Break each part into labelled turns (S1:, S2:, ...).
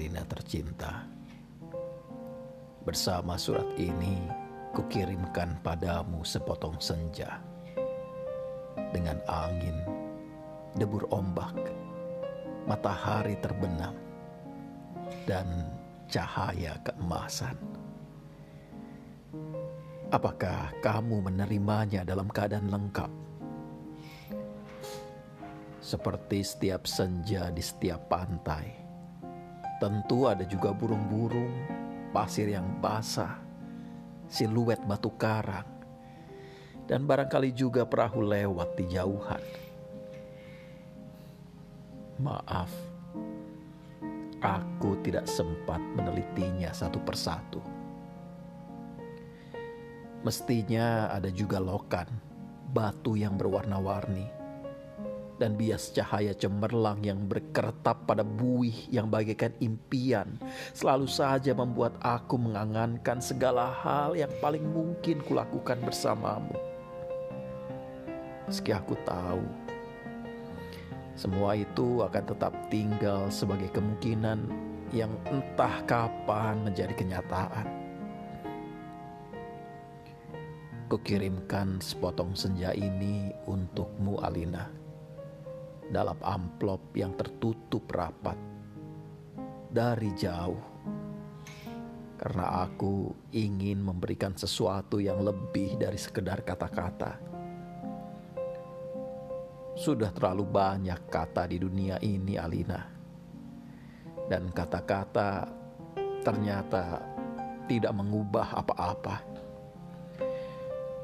S1: Alina tercinta. Bersama surat ini kukirimkan padamu sepotong senja. Dengan angin, debur ombak, matahari terbenam, dan cahaya keemasan. Apakah kamu menerimanya dalam keadaan lengkap? Seperti setiap senja di setiap pantai, tentu ada juga burung-burung, pasir yang basah, siluet batu karang, dan barangkali juga perahu lewat di jauhan. Maaf, aku tidak sempat menelitinya satu persatu. Mestinya ada juga lokan, batu yang berwarna-warni, dan bias cahaya cemerlang yang berkeretap pada buih yang bagaikan impian selalu saja membuat aku mengangankan segala hal yang paling mungkin kulakukan bersamamu. Meski aku tahu, semua itu akan tetap tinggal sebagai kemungkinan yang entah kapan menjadi kenyataan. Kukirimkan sepotong senja ini untukmu Alina dalam amplop yang tertutup rapat dari jauh karena aku ingin memberikan sesuatu yang lebih dari sekedar kata-kata. Sudah terlalu banyak kata di dunia ini, Alina, dan kata-kata ternyata tidak mengubah apa-apa.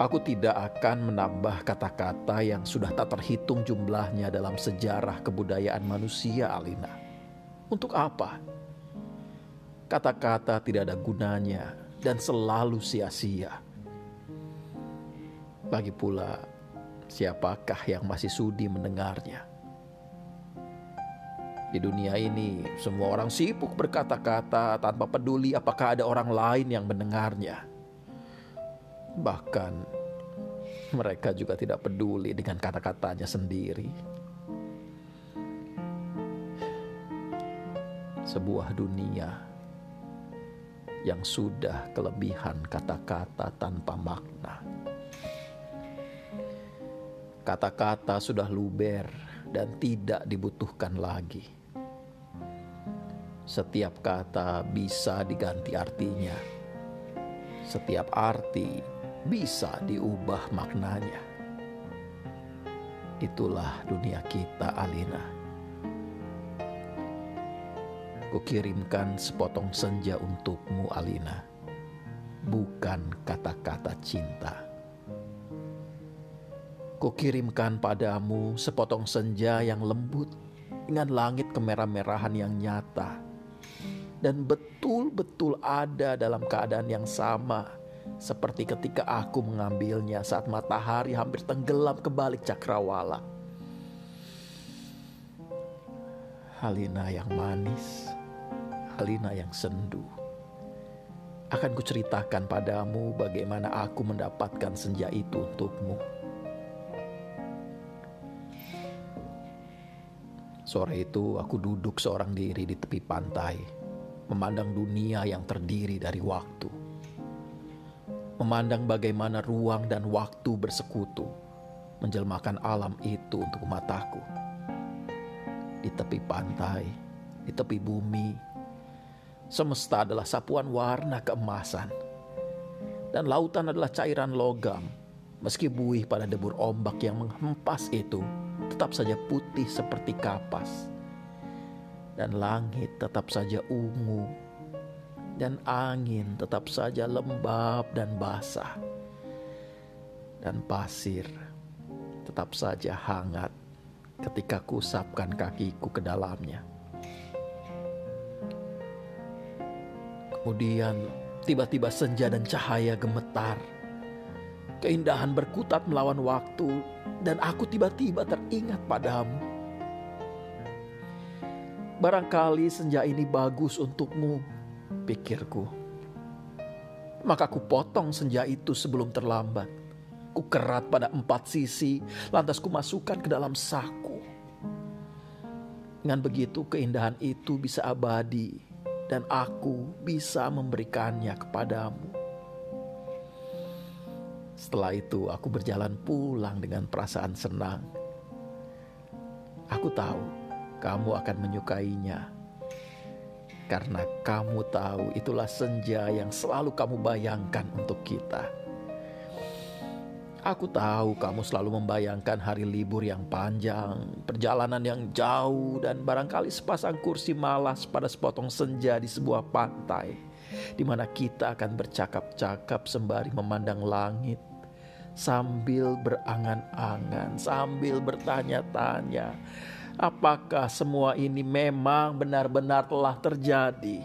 S1: Aku tidak akan menambah kata-kata yang sudah tak terhitung jumlahnya dalam sejarah kebudayaan manusia, Alina. Untuk apa? Kata-kata tidak ada gunanya dan selalu sia-sia. Lagi pula, siapakah yang masih sudi mendengarnya? Di dunia ini, semua orang sibuk berkata-kata tanpa peduli apakah ada orang lain yang mendengarnya. Bahkan mereka juga tidak peduli dengan kata-katanya sendiri. Sebuah dunia yang sudah kelebihan kata-kata tanpa makna. Kata-kata sudah luber dan tidak dibutuhkan lagi. Setiap kata bisa diganti artinya. Setiap arti bisa diubah maknanya. Itulah dunia kita, Alina. Kukirimkan sepotong senja untukmu, Alina. Bukan kata-kata cinta. Kukirimkan padamu sepotong senja yang lembut dengan langit kemerah-merahan yang nyata dan betul-betul ada dalam keadaan yang sama seperti ketika aku mengambilnya saat matahari hampir tenggelam ke balik cakrawala. Halina yang manis, Halina yang sendu. Akan kuceritakan padamu bagaimana aku mendapatkan senja itu untukmu. Sore itu aku duduk seorang diri di tepi pantai, memandang dunia yang terdiri dari waktu memandang bagaimana ruang dan waktu bersekutu, menjelmakan alam itu untuk mataku. Di tepi pantai, di tepi bumi, semesta adalah sapuan warna keemasan, dan lautan adalah cairan logam. Meski buih pada debur ombak yang menghempas itu tetap saja putih seperti kapas, dan langit tetap saja ungu dan angin tetap saja lembab dan basah, dan pasir tetap saja hangat ketika kusapkan kakiku ke dalamnya. Kemudian tiba-tiba senja dan cahaya gemetar. Keindahan berkutat melawan waktu dan aku tiba-tiba teringat padamu. Barangkali senja ini bagus untukmu pikirku. Maka ku potong senja itu sebelum terlambat. Ku kerat pada empat sisi, lantas ku masukkan ke dalam saku. Dengan begitu keindahan itu bisa abadi dan aku bisa memberikannya kepadamu. Setelah itu, aku berjalan pulang dengan perasaan senang. Aku tahu kamu akan menyukainya, karena kamu tahu itulah senja yang selalu kamu bayangkan untuk kita. Aku tahu kamu selalu membayangkan hari libur yang panjang, perjalanan yang jauh, dan barangkali sepasang kursi malas pada sepotong senja di sebuah pantai, di mana kita akan bercakap-cakap sembari memandang langit, sambil berangan-angan, sambil bertanya-tanya, apakah semua ini memang benar-benar telah terjadi?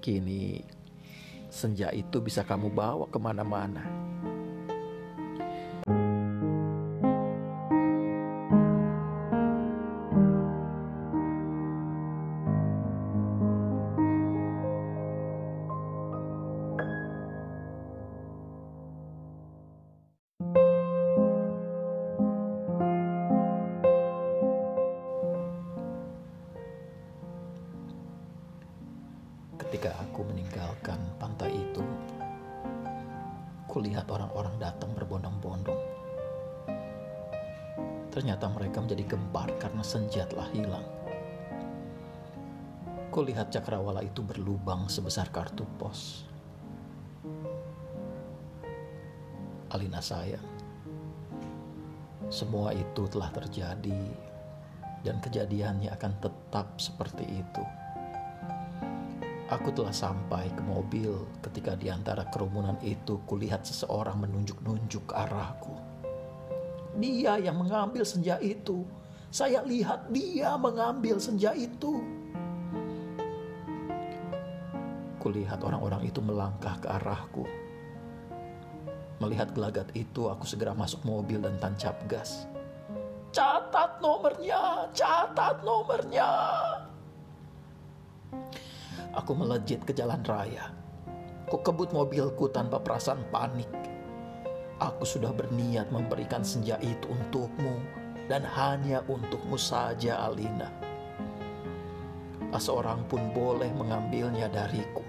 S1: Kini senja itu bisa kamu bawa ke mana-mana. Ketika aku meninggalkan pantai itu, kulihat orang-orang datang berbondong-bondong. Ternyata mereka menjadi gempar karena senja telah hilang. Kulihat cakrawala itu berlubang sebesar kartu pos. Alina sayang, semua itu telah terjadi dan kejadiannya akan tetap seperti itu. Aku telah sampai ke mobil ketika di antara kerumunan itu kulihat seseorang menunjuk-nunjuk ke arahku. Dia yang mengambil senja itu. Saya lihat dia mengambil senja itu. Kulihat orang-orang itu melangkah ke arahku. Melihat gelagat itu, aku segera masuk mobil dan tancap gas. Catat nomornya, catat nomornya. Aku melejit ke jalan raya. Ku kebut mobilku tanpa perasaan panik. Aku sudah berniat memberikan senja itu untukmu dan hanya untukmu saja, Alina. Seorang pun boleh mengambilnya dariku.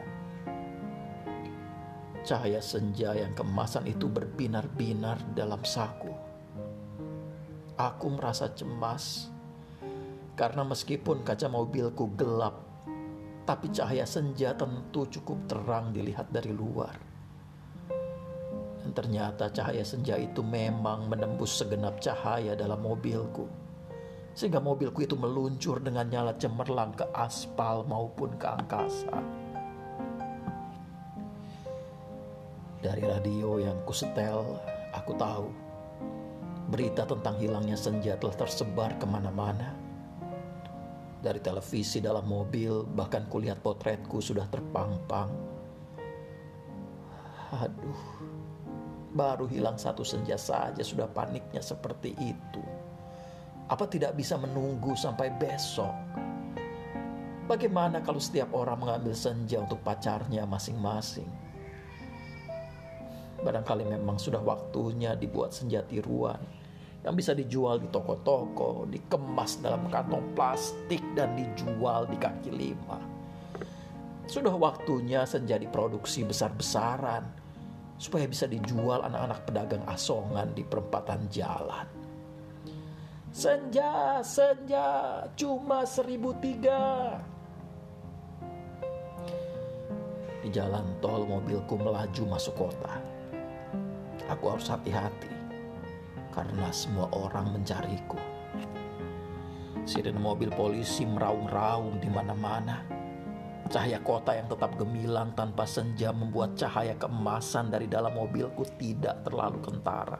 S1: Cahaya senja yang kemasan itu berbinar-binar dalam saku. Aku merasa cemas karena meskipun kaca mobilku gelap tapi cahaya senja tentu cukup terang dilihat dari luar. Dan ternyata cahaya senja itu memang menembus segenap cahaya dalam mobilku. Sehingga mobilku itu meluncur dengan nyala cemerlang ke aspal maupun ke angkasa. Dari radio yang kusetel, aku tahu berita tentang hilangnya senja telah tersebar ke mana-mana dari televisi dalam mobil, bahkan kulihat potretku sudah terpampang. Aduh, baru hilang satu senja saja sudah paniknya seperti itu. Apa tidak bisa menunggu sampai besok? Bagaimana kalau setiap orang mengambil senja untuk pacarnya masing-masing? Barangkali memang sudah waktunya dibuat senja tiruan yang bisa dijual di toko-toko, dikemas dalam kantong plastik dan dijual di kaki lima. Sudah waktunya senja diproduksi besar-besaran supaya bisa dijual anak-anak pedagang asongan di perempatan jalan. Senja, senja, cuma seribu tiga. Di jalan tol mobilku melaju masuk kota. Aku harus hati-hati karena semua orang mencariku. Sirene mobil polisi meraung-raung di mana-mana. Cahaya kota yang tetap gemilang tanpa senja membuat cahaya keemasan dari dalam mobilku tidak terlalu kentara.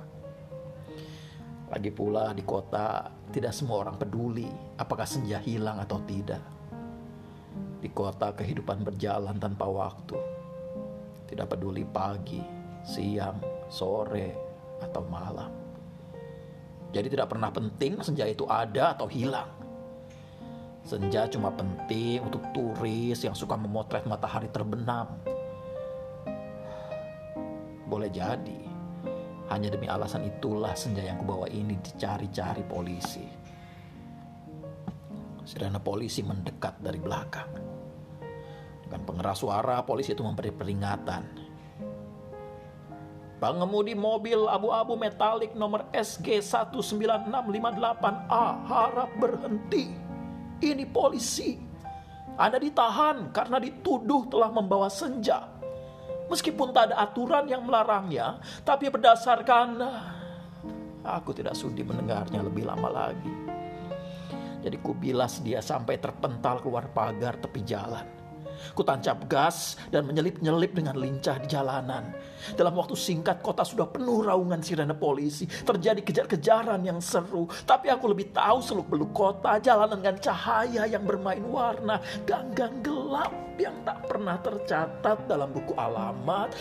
S1: Lagi pula di kota tidak semua orang peduli apakah senja hilang atau tidak. Di kota kehidupan berjalan tanpa waktu. Tidak peduli pagi, siang, sore, atau malam. Jadi tidak pernah penting senja itu ada atau hilang. Senja cuma penting untuk turis yang suka memotret matahari terbenam. Boleh jadi, hanya demi alasan itulah senja yang kubawa ini dicari-cari polisi. Sirene polisi mendekat dari belakang. Dengan pengeras suara, polisi itu memberi peringatan. Pengemudi mobil abu-abu metalik nomor SG 19658A harap berhenti. Ini polisi. Anda ditahan karena dituduh telah membawa senja. Meskipun tak ada aturan yang melarangnya, tapi berdasarkan aku tidak sudi mendengarnya lebih lama lagi. Jadi kubilas dia sampai terpental keluar pagar tepi jalan. Kutancap gas dan menyelip-nyelip dengan lincah di jalanan. Dalam waktu singkat kota sudah penuh raungan sirene polisi. Terjadi kejar-kejaran yang seru. Tapi aku lebih tahu seluk-beluk kota, jalanan dengan cahaya yang bermain warna, ganggang gelap yang tak pernah tercatat dalam buku alamat.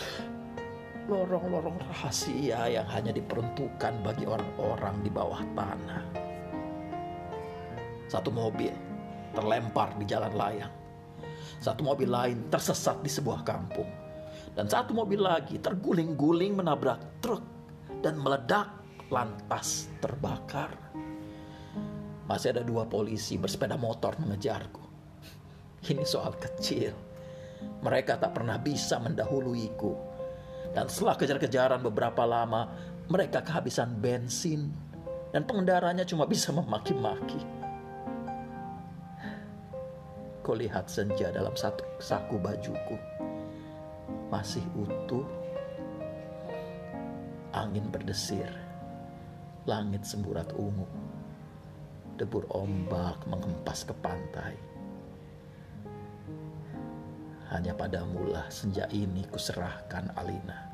S1: Lorong-lorong rahasia yang hanya diperuntukkan bagi orang-orang di bawah tanah. Satu mobil terlempar di jalan layang. Satu mobil lain tersesat di sebuah kampung. Dan satu mobil lagi terguling-guling menabrak truk dan meledak lantas terbakar. Masih ada dua polisi bersepeda motor mengejarku. Ini soal kecil. Mereka tak pernah bisa mendahuluiku. Dan setelah kejar-kejaran beberapa lama, mereka kehabisan bensin dan pengendaranya cuma bisa memaki-maki. Kau lihat senja dalam satu saku bajuku. Masih utuh. Angin berdesir. Langit semburat ungu. Debur ombak mengempas ke pantai. Hanya padamulah senja ini kuserahkan Alina.